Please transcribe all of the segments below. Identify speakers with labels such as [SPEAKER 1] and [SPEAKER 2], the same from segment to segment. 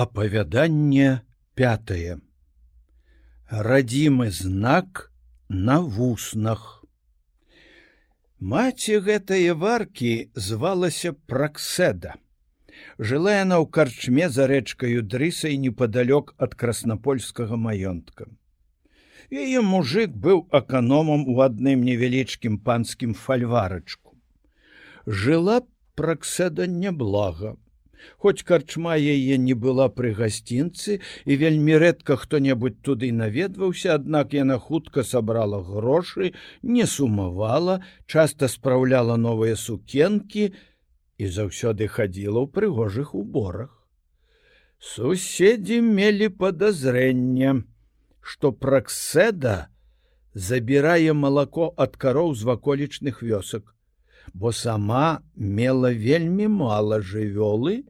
[SPEAKER 1] Апавяданне пятое. Радзімы знак на вуснах. Маці гэтае варкі звалася пракседа. Жыла яна ў карчме за рэчкаю дрысай непадалёк ад краснапольскага маёнтка. Яе мужик быў аканомам у адным невялічкім панскім фальварачку. Жыла пракседа няблага. Хоць карчма яе не была пры гасцінцы і вельмі рэдка хто-небудзь туды наведваўся, аднак яна хутка сабрала грошы, не сумавала, часта спраўляла новыя сукенкі і заўсёды хадзіла ў прыгожых уборах. Суседзі мелі падазрэнне, што пракседа забірае малако ад кароў з ваколічных вёсак бо сама мела вельмі мала жывёлы,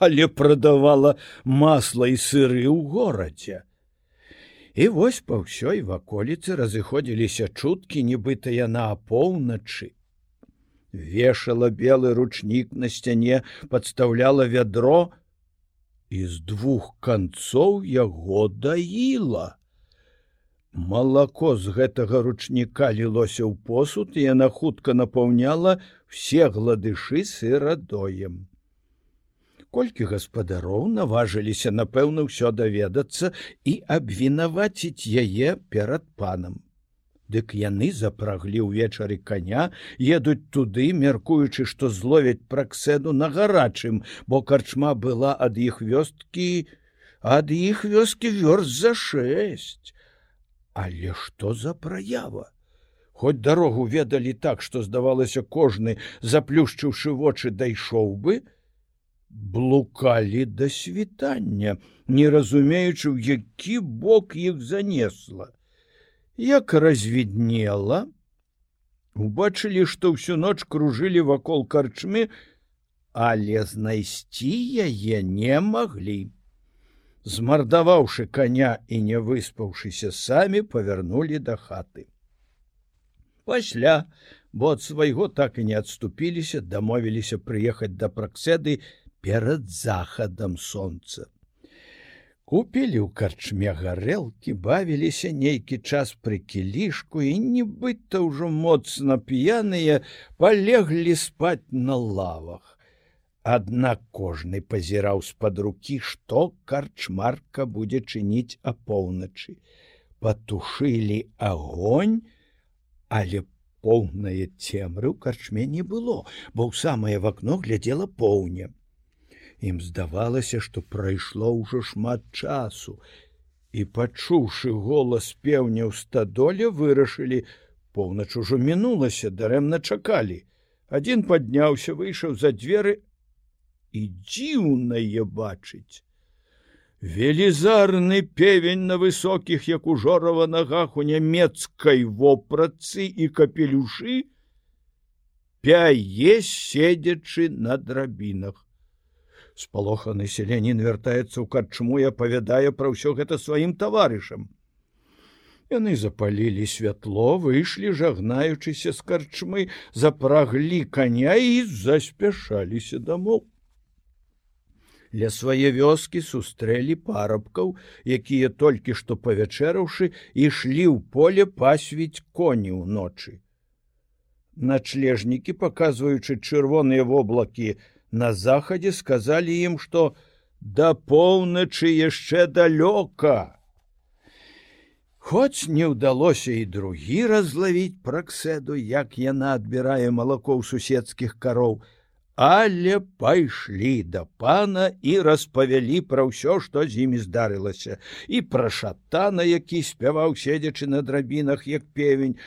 [SPEAKER 1] але прадавала масла і сыры ў горадзе. І вось па ўсёй ваколіцы разыходзіліся чуткі, нібыта яна апоўначы. Вешала белы ручнік на сцяне, падстаўляла вядро і з двух канцоў яго даіла. Малако з гэтага ручніка лілося ў посуд, і яна хутка напаўняла все гладышы сырадоем. Колькі гаспадароў наважыліся, напэўна, ўсё даведацца і абвінаваціць яе перад панам. Дык яны запраглі ўвечары коня, едуць туды, мяркуючы, што зловяць пракседу на гарачым, бо карчма была ад іх вёсткі, ад іх вёскі вёрст за шесть. Але што за праява? Хоць дарогу ведалі так, што здавалася кожны, заплюшчыўшы вочы дайшоў бы, блукалі да світання, не разумеючы, у які бок іх занесла. Як развіднела, убачылі, што ўсю ноч кружылі вакол карчмы, але знайсці яе не маглі змардаваўшы коня і не выспаўшыся самі павярнулі да хаты. Пасля бо ад свайго так і не адступіліся дамовіліся прыехаць да пракседы перад захадам сонца купілі ў карчме гарэлкі бавіліся нейкі час пры кілішку і нібыта ўжо моцна п'яныя палеглі спаць на лавах Аднак кожны пазіраў з-пад рукі, што карчмарка будзе чыніць апоўначы. Патушылі агонь, але поўнае цемры ў карчме не было, бо ў самае в акно глядзела поўня. Ім здавалася, што прайшло ўжо шмат часу. І пачуўшы голас пеўня ў стадоле вырашылі, поўнач ужо мінулася, дарэмна чакалі. Адзін падняўся, выйшаў за дзверы, і дзіўнае бачыць. Велізарны певень на высокіх, як ужорава нагах у нямецкай вопратцы і капелюшы, пяе седзячы на драбінах. Спалоханы селянін вяртаецца ў карчму і апавядае пра ўсё гэта сваім таварышам. Яны запалілі святло, выйшлі, жагнаючыся з карчмы, запраглі каня і заспяшаліся дамоў ля свае вёскі сустрэлі парабкаў, якія толькі што павячэраўшы ішлі ў поле пасвіць коні ўночы. Начлежнікі, паказваючы чырвоныя воблакі на захадзе, сказалі ім, што да поўначы яшчэ далёка. Хоць не ўдалося і другі разлавіць пракседу, як яна адбірае малако ў суседскіх кароў, але пайшлі да пана і распавялі пра ўсё, што з імі здарылася. І пра шатана, які спяваў седзячы на драбінах як певень.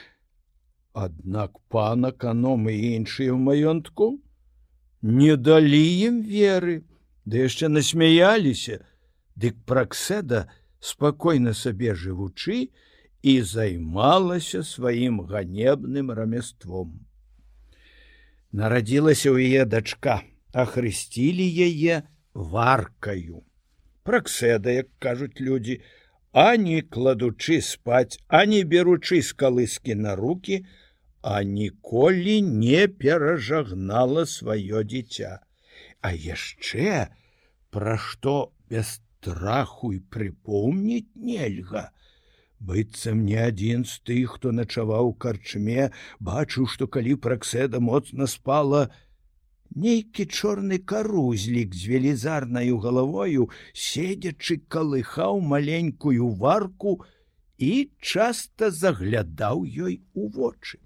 [SPEAKER 1] Аднак пана каномы і іншыя ў маёнтку не далі ім веры, ды яшчэ насмяяліся, Дык пракседа спакойна сабе жывучы і займалася сваім ганебным рамяством нарадзілася ў яе дачка, ахрысцілі яе варкаю. Пракседа, як кажуць людзі, ані кладучы спаць, ані беручы з калыскі на руки, а ніколі не перажагнала сваё дзіця. А яшчэ пра што без страху і прыпомніць нельга. Быццам не адзін з тых, хто начаваў карчме, бачыў, што калі пракседа моцна спала, нейкі чорны карузлік з велізарнаю галавою, седзячы калыхаў маленькую варку і часта заглядаў ёй у вочы.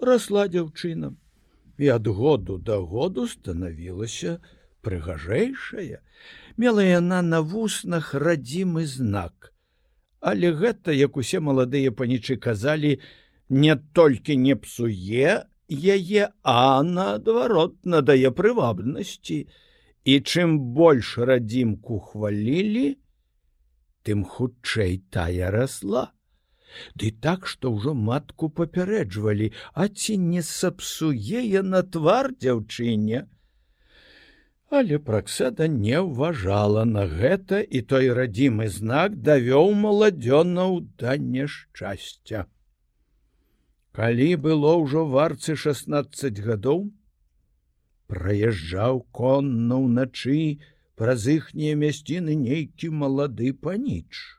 [SPEAKER 1] Расла дзяўчына, і ад году да году станавілася прыгажэйшая, мела яна на вуснах радзімы знак але гэта як усе маладыя панічы казалі не толькі не псуе яе а наадварот надае прывабнасці. І чым больш радзімку хвалілі тым хутчэй тая расла. Ды так што ўжо матку папярэджвалі а ці не сапсуе на твар дзяўчыне Але пракседа не ўважала на гэта і той радзімы знак давёў маладзёнаў да няшчасця. Калі было ўжо варцы 16 гадоў, праязджаў конна ўначы праз іхнія мясціны нейкі малады паніч.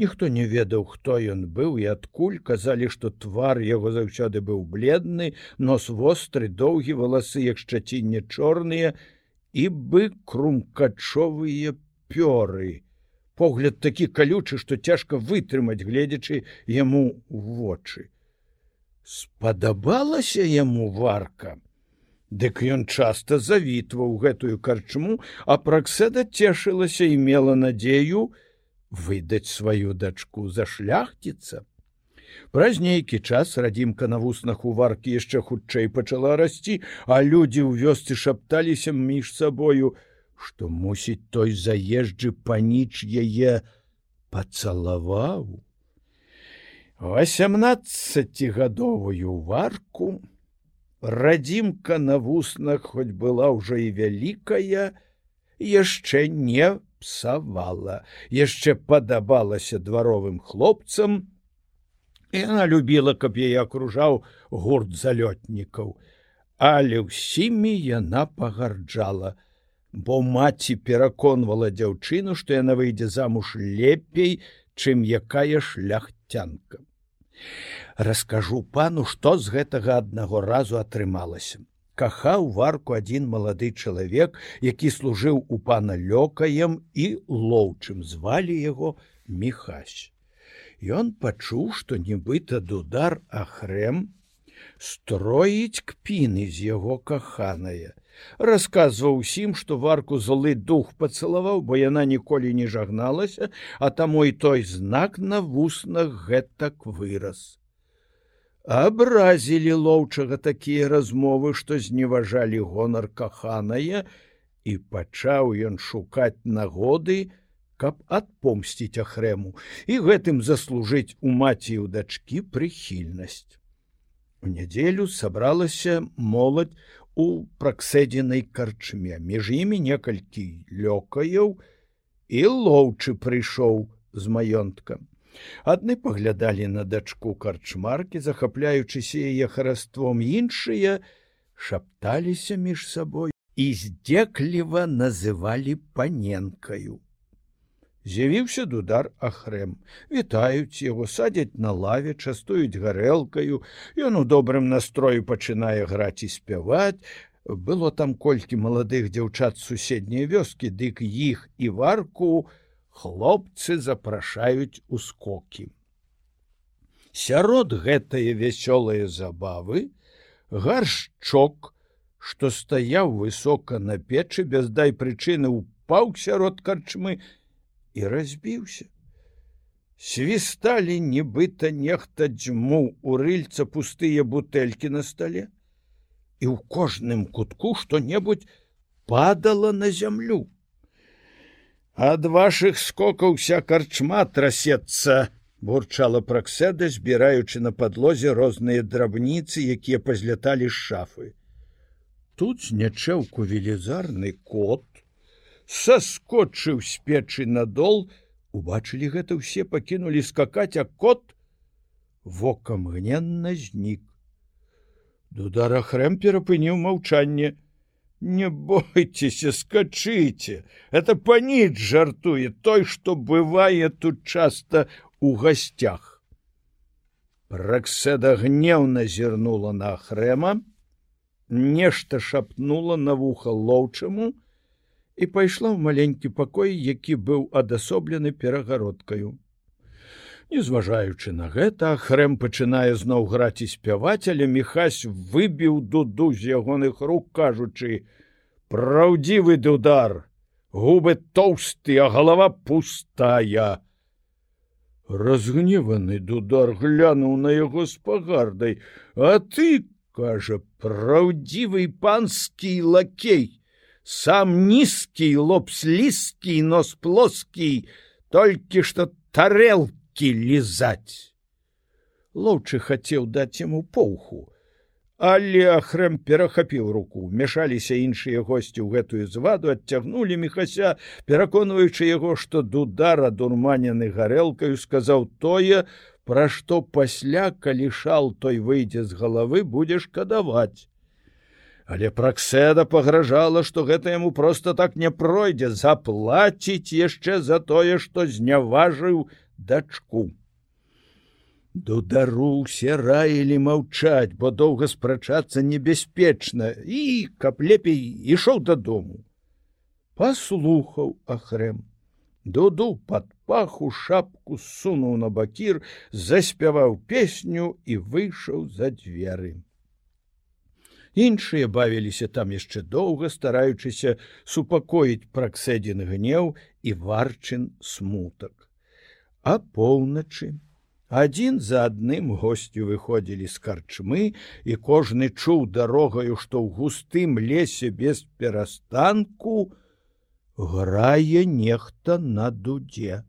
[SPEAKER 1] Ніхто не ведаў, хто ён быў і адкуль казалі, што твар яго заўсёды быў бледны, нос востры, доўгі валасы, як шчацінне чорныя, і бы крумкачовыя пёры. Погляд такі калючы, што цяжка вытрымаць, гледзячы яму ў вочы. Спадабалася яму варка. Дык ён часта завітваў гэтую карчму, а пракседа цешылася і мела надзею выдаць сваю дачку за шляхціца. Праз нейкі час радзімка на вуснах у варкі яшчэ хутчэй пачала расці, а людзі ў вёсцы шапталіся між сабою, што мусіць той заезджы паніч яе пацалаваў. Васямнаццацігадовую варку радзімка на вуснах хоць была ўжо і вялікая, яшчэ не псавала, яшчэ падабалася дваровым хлопцам, Яна любіла, каб яе акружаў гурт залётнікаў, але ўсімі яна пагарджала, бо маці пераконвала дзяўчыну, што яна выйдзе замуж лепей, чым якая шляхцянка. Раскажу пану, што з гэтага аднаго разу атрымалася. Кахаў варку адзін малады чалавек, які служыў у пана лёкаем і лоўчым звалі яго міхась. Ён пачуў, што нібыта дудар ахрэм строіць кпіны з яго каханая. Расказваў усім, што варку злы дух пацалаваў, бо яна ніколі не жагналася, а таму і той знак на вуснах гэтак вырас. Абразілі лоўчага такія размовы, што зневажалі гонар каханая, і пачаў ён шукаць нагоды, каб адпомсціць ахрэму і гэтым заслужыць у маці ў дачкі прыхільнасць. У нядзелю сабралася моладзь у пракседзенай карчме, між імі некалькі лёкаяў і лоўчы прыйшоў з маёнтка. Адны паглядалі на дачку карчмаркі, захапляючыся яе хараством іншыя, шапталіся між сабой і здзекліва называлі паненкаю. З'явіўся дудар ахрэм. Вітаюць яго садзяць на лаве, частуюць гарэлкаю. Ён у добрым настрою пачынае граць і спяваць. Было там колькі маладых дзяўчат суседняй вёскі, дык іх і варку хлопцы запрашаюць у скокі. Сярод гэтае вясёлыя забавы гаршчок, што стаяў высока на печы без дай прычыны упаў сярод карчмы і разбіўся. Свісталі нібыта нехта дзьму у рыльца пустыя бутэлькі на стале, і ў кожным кутку што-небудзь падала на зямлю. Ад вашых скокаў вся карчма трасецца, бурчала пракседа, збіраючы на падлозе розныя драбніцы, якія пазляталі з шафы. Тут знячэўку велізарны кот, саскочыў з печы надол, убачылі гэта ўсе пакінулі скакаць, а кот вокам гненна знік. Дудара хрэм перапыніў маўчанне, не бойцеся скачыце! Это паніч жартуе той што бывае тут часта у гасцях Ракседа гневна зірнула на хрэма, нешта шапнула на вуха лоўчаму і пайшла ў маленькі пакой, які быў адасоблены перагародкаю. Незважаючы на гэта, хрэм пачынае зноў граць і спяваць, але мехась выбіў дуду з ягоных рук, кажучы: « Праўдзівы дудар, губы тоўсты, а галава пустая! Разгневаны дудар глянуў на яго з пагардай. А ты кажа праўдзівы панскі лакей сам нізкі лоб слізкі нос плоскі толькі што тарэлкі лізаць лоўчы хацеў даць яму поўху Але ахрэм перахапіў руку, мяшаліся іншыя госці ў гэтую зваду, адцягнулі мехася, пераконваючы яго, што дудара дурманены гарэлкаю сказаў тое, пра што пасля, калі шал той выйдзе з галавы, будзе шкадаваць. Але пракседа пагражала, што гэта яму проста так не пройдзе, заплаціць яшчэ за тое, што зняважыў дачку. Дудару усе раілі маўчаць, бо доўга спрачацца небяспечна і, каб лепей ішоў дадому. Паслухаў ахрэм. Дуду пад паху шапку сунуў на бакір, заспяваў песню і выйшаў за дзверы. Іншыя бавіліся там яшчэ доўга, стараючыся супакоіць пракседзін гнеў і варчын смутак. А поўначы Адзін за адным госцю выходзілі з карчмы, і кожны чуў дарогаю, што ў густым лесе без перастанку грае нехта на дудзе.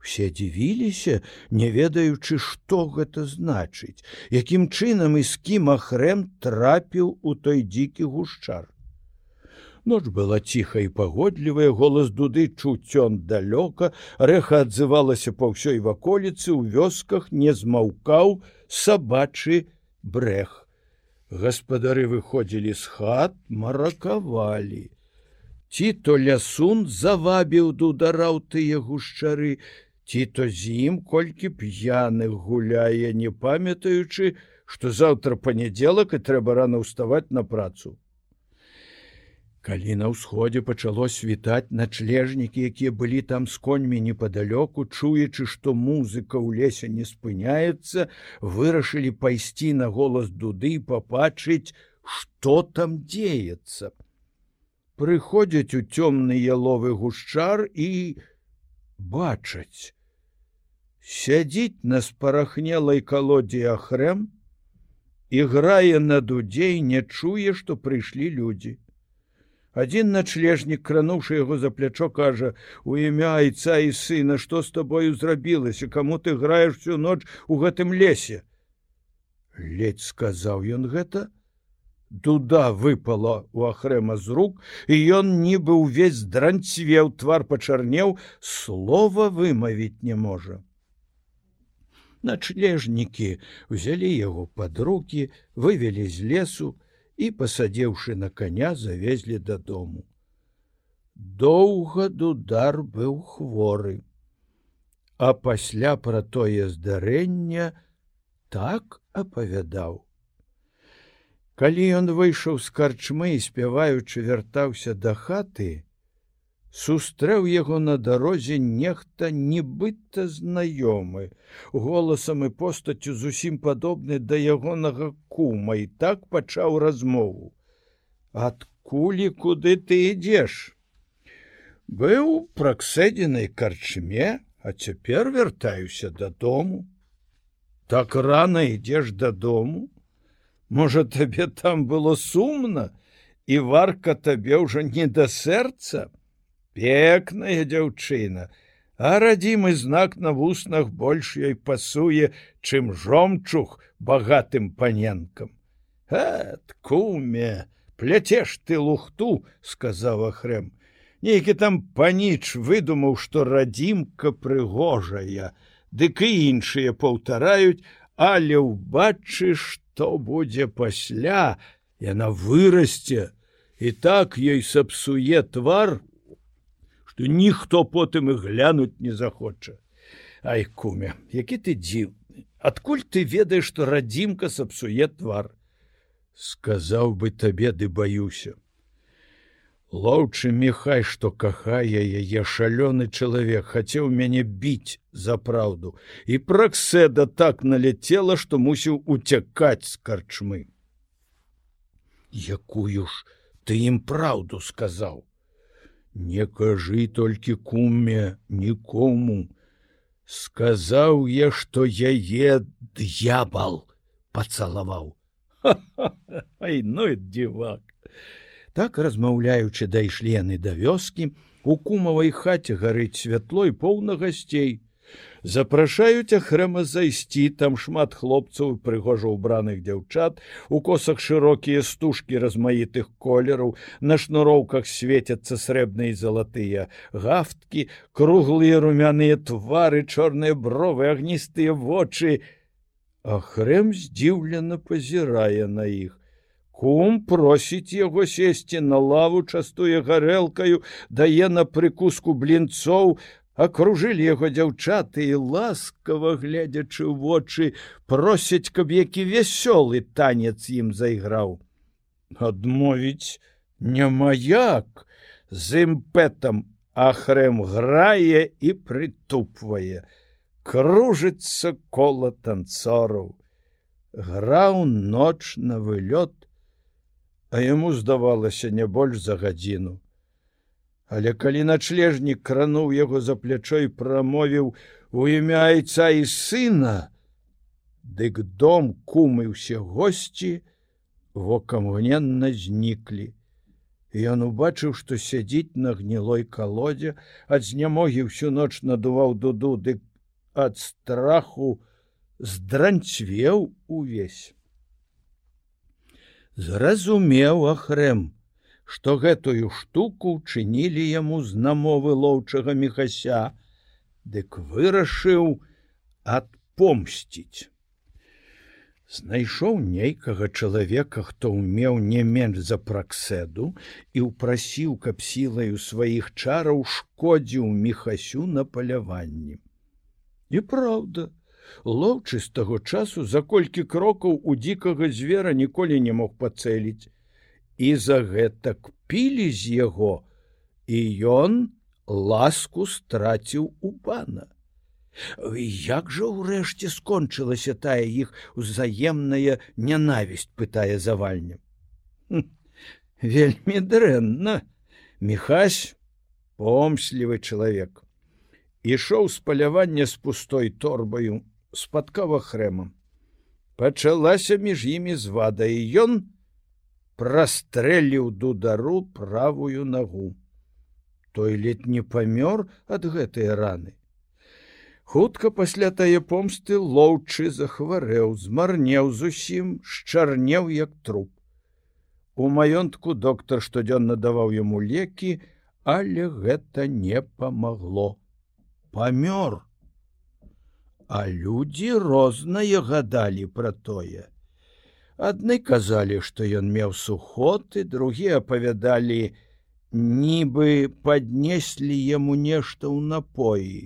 [SPEAKER 1] Усе дзівіліся, не ведаючы, што гэта значыць, якім чынам і з кім ахрэм трапіў у той дзікі гушчар. Ноч была ціха і пагодлівая голас дуды чуцён далёка, рэха адзывалася па ўсёй ваколіцы ў вёсках не змаўкаў сабачы брэх. Гаспадары выходзілі з хат, маракавалі. Ці то лясун завабіў дудараў тыя гушчары, ці то з ім колькі п'яных гуляе, не памятаючы, што заўтра панядзелак і трэба рана ўставаць на працу. Калі на ўсходзе пачало світаць начлежнікі, якія былі там з коньмі непадалёку, чуючы, што музыка ў лесе не спыняецца, вырашылі пайсці на голас дуды і пабачыць, што там дзеецца. Прыходзяць у цёмны яловы гушчар і бачаць. Сядзіць на спарахнелай калодзе ахрэм, іграе на дудзей, не чуе, што прыйшлі людзі. Адзін начлежнік, крануўшы яго за плячо, кажа: « У імя айца і сына, што з табою зрабілася, каму ты граеш всю ноч у гэтым лесе. Ледзь сказаў ён гэта. Дуда выпала у ахрэма з рук, і ён нібы ўвесь дранцвеў, твар пачарнеў, слова вымавіць не можа. Начлежнікі узялі яго пад руки, вывелі з лесу, і пасадзеўшы на коня завезлі дадому. Доўга дудар быў хворы, а пасля пра тое здарэння так апавядаў. Калі ён выйшаў з карчмы і спяваючы вяртаўся да хаты, сустрэў яго на дарозе нехта нібыта знаёмы. Голасам і постацю зусім падобны да ягонага кума і так пачаў размову. Адкуль куды ты ідзеш? Быў пракседзенай карчме а цяпер вяртаюся дадому так рана ідзеш дадому? Можа табе там было сумна і варка табе ўжо не да сэрца пекная дзяўчына, а радзімы знак на вуснах больш ёй пасуе, чым жомчух багатым паненкам. Эт куме, пляцеш ты лухту, сказаў ахрэм. Нейкі там паніч выдумаў, што радзімка прыгожая, Дык і іншыя паўтараюць, але ўбачы, што будзе пасля, яна вырасце, і так ёй сапсуе твар, ніхто потым і глянуць не захоча. Ай куме, які ты дзіўны, адкуль ты ведаеш, што радзімка сапсуе твар. Сказаў бы табе ды баюся. Лоўчы мехай, што кахае яе шалёны чалавек, хацеў мяне біць за праўду. І пракседа так наляцела, што мусіў уцякаць з карчмы. Якую ж ты ім праўду сказаў. Не кажы толькі куме нікому. Сказаў я, што яе д'ябал пацалаваў. Ай ну дзівак. Так размаўляючы дайшлі яны да вёскі, у кумавай хаце гарыць святло і поўна гасцей. Запрашаюць ахрэма зайсці, там шмат хлопцаў прыгожа ўбраных дзяўчат, у косах шырокія стужкі размаітых колераў, на шнуроўках светяцца срэбныя залатыя гафткі, круглыя румяныя твары, чорныя бровы, агністыя вочы. Ахрэм здзіўлена пазірае на іх. Кум просіць яго сесці на лаву, частуе гарэлкаю, дае на прыкуску блінцоў, акружылі яго дзяўчаты і ласкава гледзячы ў вочы, просяць, каб які вясёлы танец ім зайграў. Адмовіць няма як, з імпэтам ахрэм грае і прытупвае, кружыцца кола танцораў. Граў ноч на вылёт, а яму здавалася не больш за гадзіну. Але калі начлежнік крануў яго за плячой прамовіў у імя айца і сына, Дык дом кумы ўсе госці вокамгненна зніклі. Ён убачыў, што сядзіць на гнілой калодзе, ад знямогі ўсю ноч надуваў дуду, дык ад страху здранцвеў увесь зразумеў ахрэм, што гэтую штуку чынілі яму з намовы лоўчага мехася, дык вырашыў адпомсціць. Знайшоў нейкага чалавека, хто ўмеў не менш за пракседу і ўпрасіў, каб сілаю сваіх чараў шкодзіў мехасю на паляванні. І праўда, Лоўчы з таго часу за колькі крокаў у дзікага звера ніколі не мог пацэліць. І за гэтак пілі з яго, і ён ласку страціў у пана. Як жа ўрэшце скончылася тая іх узаемная нянавісць пытае завальня. Вельмі дрэнна, Михась помслівы чалавек. Ішоў з палявання з пустой торбаю спаткава хрэмам. Пачалася між імі звада і ён прастрэліў дудару правую нагу. Той лет не памёр ад гэтай раны. Хутка пасля тае помсты лоўчы захварэў, змарнеў зусім, шчарнеў як труп. У маёнтку доктар штодзённа даваў яму лекі, але гэта не памагло. Памёр а людзі рознае гадалі пра тое. Адны казалі, што ён меў сухоты, другія апавядалі, нібы паднеслі яму нешта ў напоі.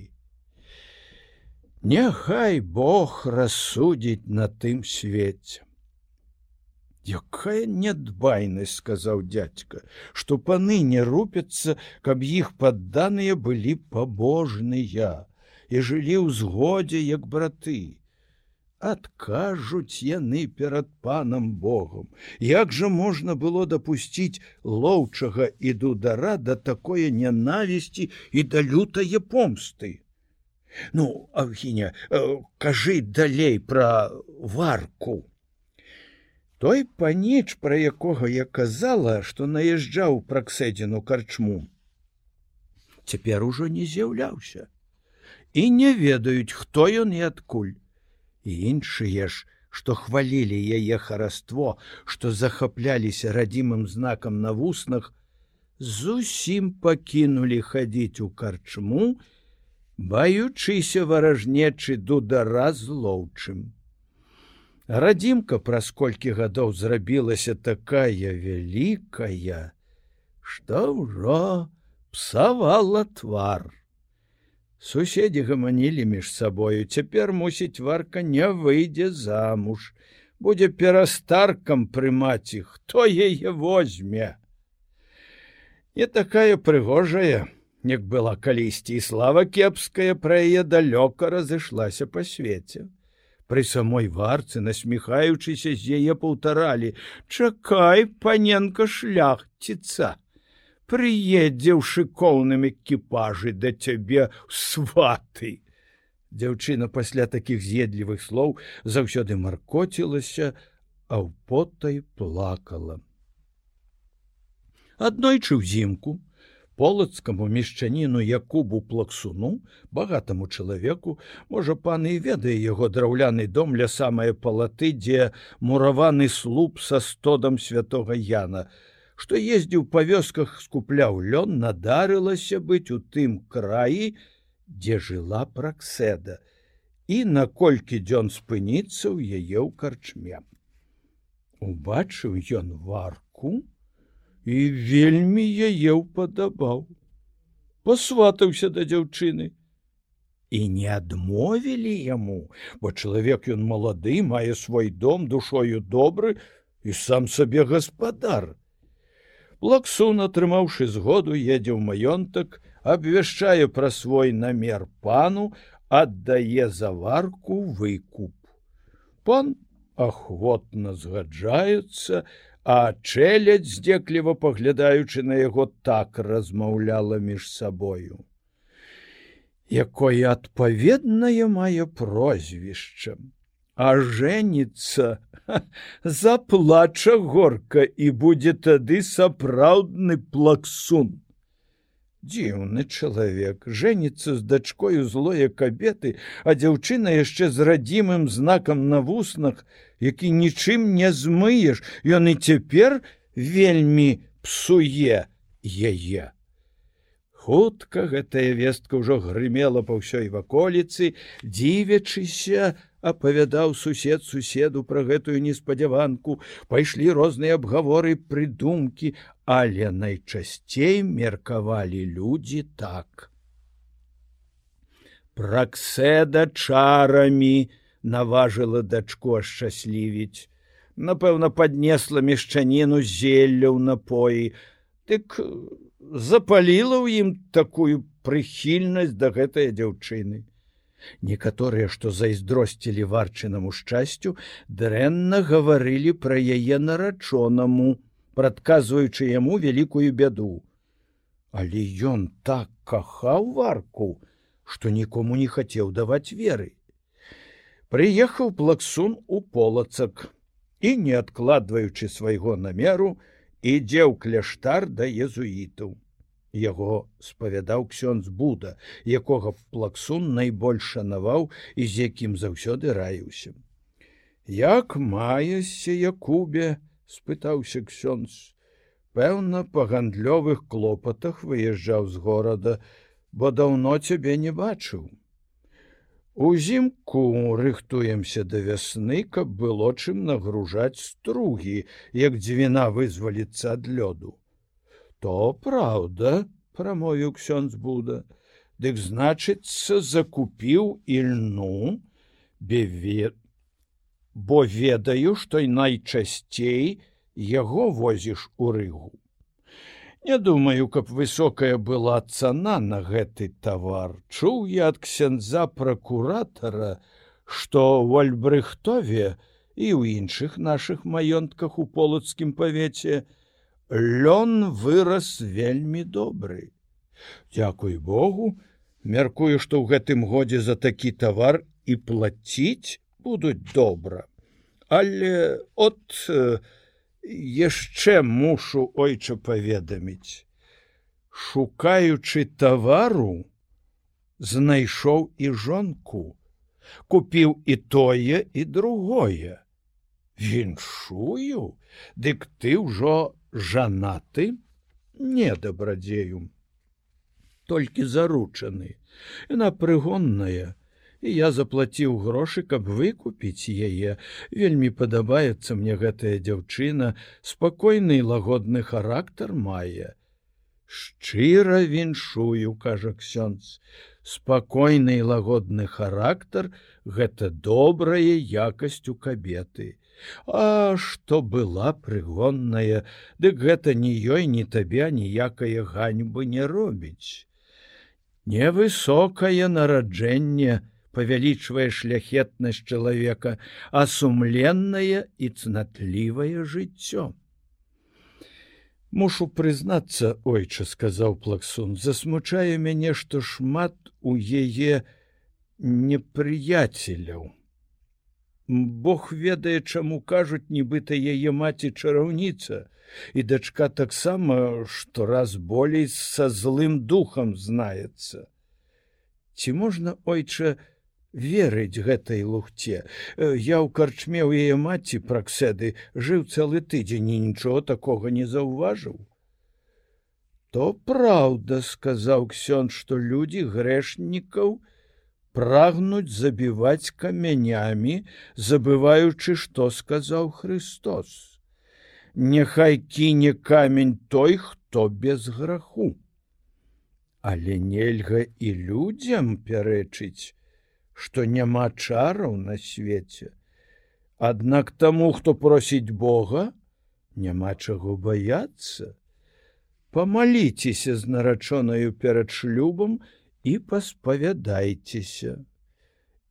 [SPEAKER 1] Няхай Бог рассудзіць на тым свеце. Якая нядбайнасць сказаў дядзька, што паны не рупяцца, каб іх падданыя былі пабожныя і жылі ў згодзе як браты. Адкажуць яны перад панам Богом. Як жа можна было дапусціць лоўчага і дудара да такое нянавісці і да лютае помсты. Ну, Авгіня, э, кажы далей пра варку. Той паніч, пра якога я казала, што наязджаў пракседзіну карчму. Цяпер ужо не з'яўляўся і не ведаюць, хто ён і адкуль. І іншыя ж, што хвалілі яе хараство, што захапляліся радзімым знакам на вуснах, зусім пакінулі хадзіць у карчму, баючыся варажнечы дудара злоўчым. Радзімка праз колькі гадоў зрабілася такая вялікая, што ўжо псавала твар. Суседзі гаманілі між сабою, цяпер мусіць варка не выйдзе замуж, будзе перастаркам прымаць іх, хто яе возьме. Не такая прыгожая, як была калісьці і слава кепская пра яе далёка разышлася па свеце. Пры самой варцы, насміхаючыся з яе паўтаралі: Чакай, паненка шляхціца, прыедзе ў шыкоўным экіпажы да цябе сваты. Дзяўчына пасля такіх з'едлівых слоў заўсёды маркоцілася, а ў потай плакала. Аднойчы ўзімку, полацкаму мешчаніну Якубу плаксуну, багатаму чалавеку, можа пан і ведае яго драўляны дом ля самае палаты, дзе мураваны слуп са стодам святого Яна, што ездзіў па вёсках скупляў лён, надарылася быць у тым краі, дзе жыла пракседа і наколькі дзён спыніцца ў яе ў карчме. Убачыў ён варку і вельмі яе ўпадабаў. Пасватаўся да дзяўчыны. І не адмовілі яму, бо чалавек ён малады, мае свой дом душою добры і сам сабе гаспадар. Лаксун, атрымаўшы згоду, едзе ў маёнтак, абвяшчае пра свой намер пану, аддае заварку выкуп. Пан ахвотна згаджаецца, а чэлядь здзекліва паглядаючы на яго так размаўляла між сабою. Якое адпаведнае мае прозвішча, а жэніцца заплача горка і будзе тады сапраўдны плаксун. Дзіўны чалавек жэніцца з дачкою злое кабеты а дзяўчына яшчэ з радзімым знакам на вуснах які нічым не змыеш. Ён і цяпер вельмі псуе яе. Хутка гэтая вестка ўжо грымела па ўсёй ваколіцы дзівячыся апавядаў сусед суседу пра гэтую неспадзяванку. Пайшлі розныя абгаворы прыдумкі але найчасцей меркавалі людзі так. Пракседа чарамі наважыла дачку ашчаслівіць. Напэўна паднесла мешчаніну зелля ў напоі. Тык запаліла ў ім такую прыхільнасць да гэтай дзяўчыны Некаторыя, што зайздросцілі варчынаму шчасцю, дрэнна гаварылі пра яе нарачонаму, прадказваючы яму вялікую бяду. Але ён так кахаў варку, што нікому не хацеў даваць веры. Прыехаў плаксун у полацак і, не адкладваючы свайго намеру, ідзе ў кляштар да езуітаў яго спавядаў ксёндз буда якога плаксун найбольш шанаваў і з якім заўсёды раіўся. Як маешся якубе спытаўся ксёндз. Пэўна па гандлёвых клопатах выязджаў з горада бо даўно цябе не бачыў. Узімку рыхтуемся да вясны каб было чым нагружаць стругі як дзвіна вызваліцца ад лёду то праўда прамовіў ксёндз буда дык значыцца закупіў ільну беве бо ведаю што й найчасцей яго возіш у рыгу. Не думаю каб высокая была цана на гэты тавар. Чуў я ад ксяндза пракуратара што в альбрыхтове і ў іншых наших маёнтках у полацкім павеце лён вырас вельмі добры. Дякуй Богу, мяркую, што ў гэтым годзе за такі тавар і плаціць будуць добра. Але от э, яшчэ мушу ойча паведаміць. Шукаючы тавару, знайшоў і жонку, купіў і тое і другое. Віншую, дык ты ўжо жанаты не дабрадзею толькі заручаны яна прыгонная і я заплаціў грошы каб выкупіць яе. Вельмі падабаецца мне гэтая дзяўчына. Спакойны лагодны характар мае. Шчыра віншую кажа ксёнз спакойны і лагодны характар гэта добрая якасць у кабеты а што была прыгонная дык гэта ні ёй ні табе ніякае ганьбы не робіць невысокае нараджэнне павялічвае шляхетнасць чалавека а сумленнае і цнатлівае жыццё Мушу прызнацца, ойча сказаў плаксун, засмучае мяне, што шмат у яе непрыяцеляў. Бог ведае, чаму кажуць, нібыта яе маці чараўніца, і дачка таксама што раз болей са злым духам знаецца. Ці можна ойча, верыць гэтай лухце. Э, я ў карчме ў яе маці пракседы жыў цэлы тыдзень і нічого такога не заўважыў. То праўда, сказаў ксён, што людзі грэшнікаў прагнуць забіваць камянямі, забываючы, што сказаў Христос. Няхай кіне камень той, хто без граху. Але нельга і людзям пярэчыць, што няма чараў на свеце. Аднак таму, хто просіць Бога, няма чаго баяцца. Памаліцеся з нарачонаю перад шлюбам і паспавядайцеся.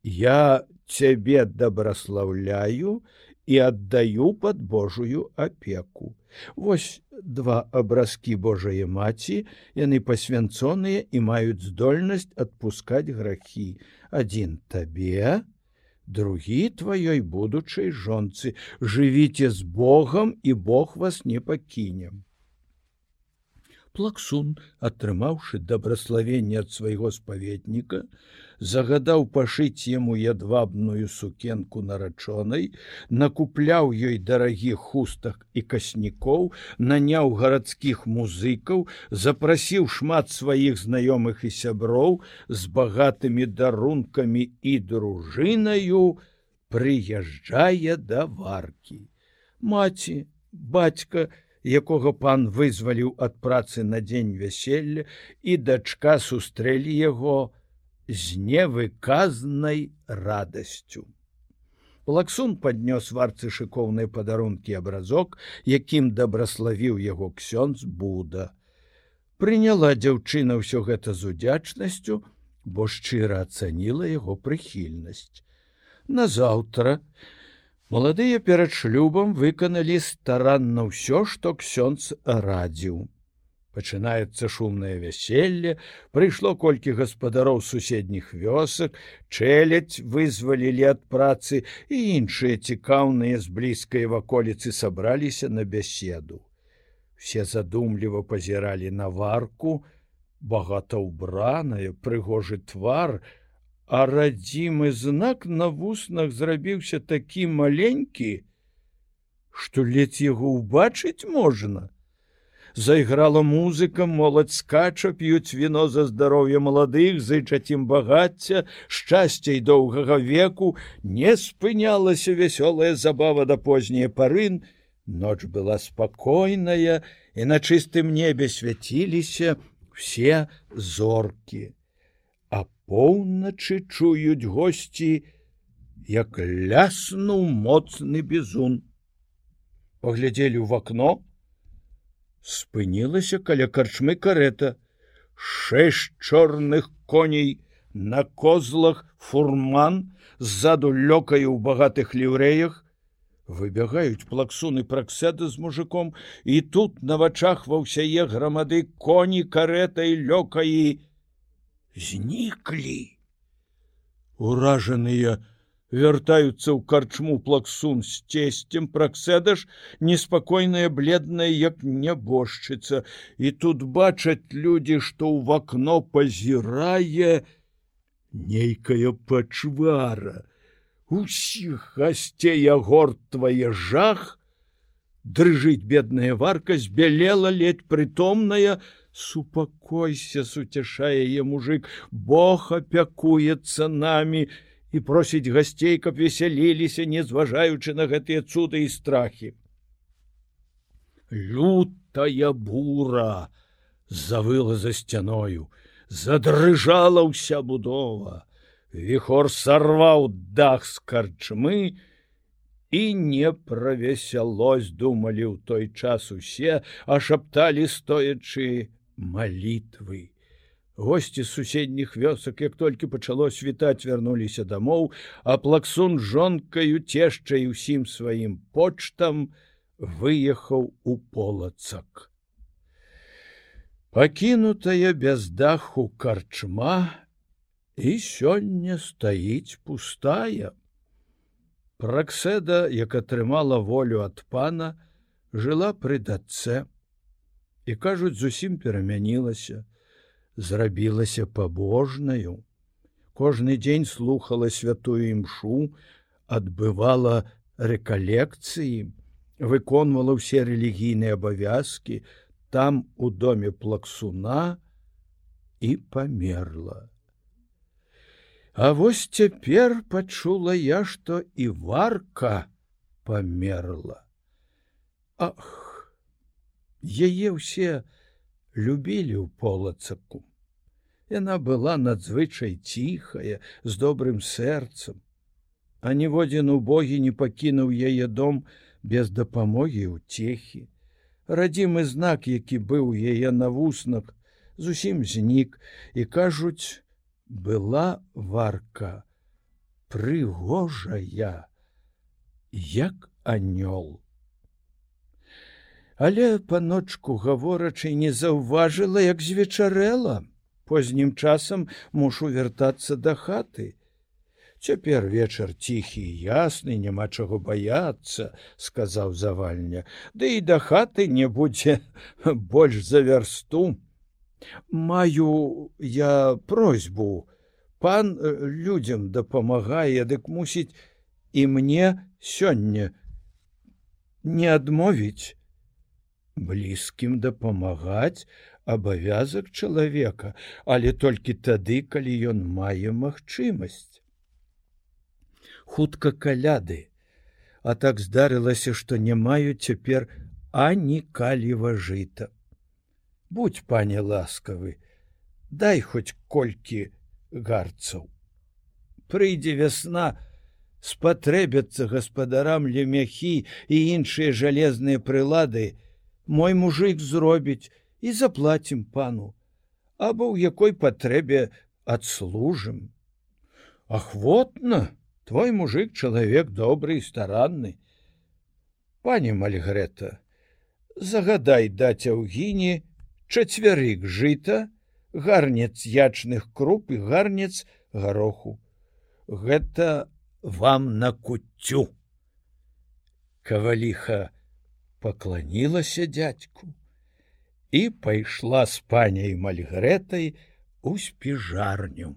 [SPEAKER 1] Я цябе дабраслаўляю і аддаю пад Божую апеку. Вось два абразкі Божае маці, яны пасвянцоныя і маюць здольнасць адпускаць грахі. Адзін табе, другі тваёй будучай жонцы, жывіце з Богом і Бог вас не пакінем. Плаксун, атрымаўшы дабраславенне ад свайго спаветніка, загадаў пашыць яму ядвабную сукенку нарачонай, накупляў ёй дарагіх хустах і каснікоў, наняў гарадскіх музыкаў, запрасіў шмат сваіх знаёмых і сяброў з багатымі дарункамі і дружынаю, прыязджае да варкі. Маці, бацька, якога пан вызваліў ад працы на дзень вяселля і дачка сустрэлі яго з невыказнай радасцю. Плаксун паднёс варцы шыкоўныя падарункі абразок, якім дабраславіў яго ксёнз Буда. Прыняла дзяўчына ўсё гэта з удзячнасцю, бо шчыра ацаніла яго прыхільнасць. Назаўтра Маладыя перад шлюбам выканалі старанна ўсё, што ксёнц радзіў. Пачынаецца шумнае вяселле, прыйшло колькі гаспадароў суседніх вёсак, чэляць вызвалілі ад працы і іншыя цікаўныя з блізкай ваколіцы сабраліся на бяседу. Все задумліва пазіралі на варку, багата ўбраная, прыгожы твар, а радзімы знак на вуснах зрабіўся такі маленькі, што ледзь яго ўбачыць можна. Зайграла музыка, моладзь скача, п'юць віно за здароўе маладых, зычаць ім багацця, шчасця і доўгага веку, не спынялася вясёлая забава да позняй парын. Ноч была спакойная, і на чыстым небе свяціліся все зоркі поўначы чуюць госці, як ляснуў моцны бізун. Паглядзелі ў вакно, спынілася каля карчмы карета, шэсць чорных коней на козлах фурман ззаду лёкаю ў багатых ліўрэях, выбягаюць плаксуны пракседа з мужиком, і тут на вачах ва ўсяе грамады коні карета і лёкаі, зніклі. Уражаныя вяртаюцца ў карчму плаксун з цесцем пракседаш, неспакойная бледная як нябожчыца, і тут бачаць людзі, што ў вакно пазірае нейкая пачвара. Усіх гасцей агортвае жах, дрыжыць бедная варка збялела ледь прытомная, супакойся суцяшае е мужик бог апякуецца нами і просіць гасцей каб весяліліся не зважаючы на гэтыя цуды і страхі лютая бура завыла за сцяною, задрыжала ўся будова. Віхор сарваў дах з карчмы і не пра весялось думалі ў той час усе, а шапталі стоячы малітвы. Госці з суседніх вёсак, як толькі пачало світаць, вярнуліся дамоў, а плаксун жонкаю цешчай усім сваім почтам выехаў у полацак. Пакінутая без даху карчма і сёння стаіць пустая. Пракседа, як атрымала волю ад пана, жыла пры дацэ і кажуць, зусім перамянілася, зрабілася пабожнаю. Кожны дзень слухала святую імшу, адбывала рэкалекцыі, выконвала ўсе рэлігійныя абавязкі, там у доме плаксуна і памерла. А вось цяпер пачула я, што і варка памерла. Ах, яе ўсе любілі ў полацаку. Яна была надзвычай ціхая, з добрым сэрцам, а ніводзін убогі не пакінуў яе дом без дапамогі ўцехі. Радзімы знак, які быў яе на вуснах, зусім знік і кажуць, была варка прыгожая як анёл але паночку гаворачай не заўважыла як звечарэла. Познім часам мушу вяртацца да хаты. Цяпер вечар ціхі ясны няма чаго баяцца сказаў завальня. Ды і да хаты не будзе больш за вярсту. Маю я просьбу. Пан э, людям дапамагае дык мусіць і мне сёння не адмовіць блізкім дапамагаць абавязак чалавека але толькі тады калі ён мае магчымасць. Хутка каляды. А так здарылася што не маю цяпер ані каліва жыта будь пане ласкавы дай хоць колькі гарцаў. Прыйдзе вясна спатрэбяцца гаспадарам лемяхі і іншыя жалезныя прылады мой мужик зробіць і заплатім пану або ў якой патрэбе адслужым ахвотна твой мужик чалавек добры і старанны пані мальгрета загадай даць аўгіне чацвярык жыта, гарнец ячных круп і гарнец гароху. Гэта вам на куццю. Каваліха пакланілася дядьку і пайшла з паняй мальгарэтай у спіжарню.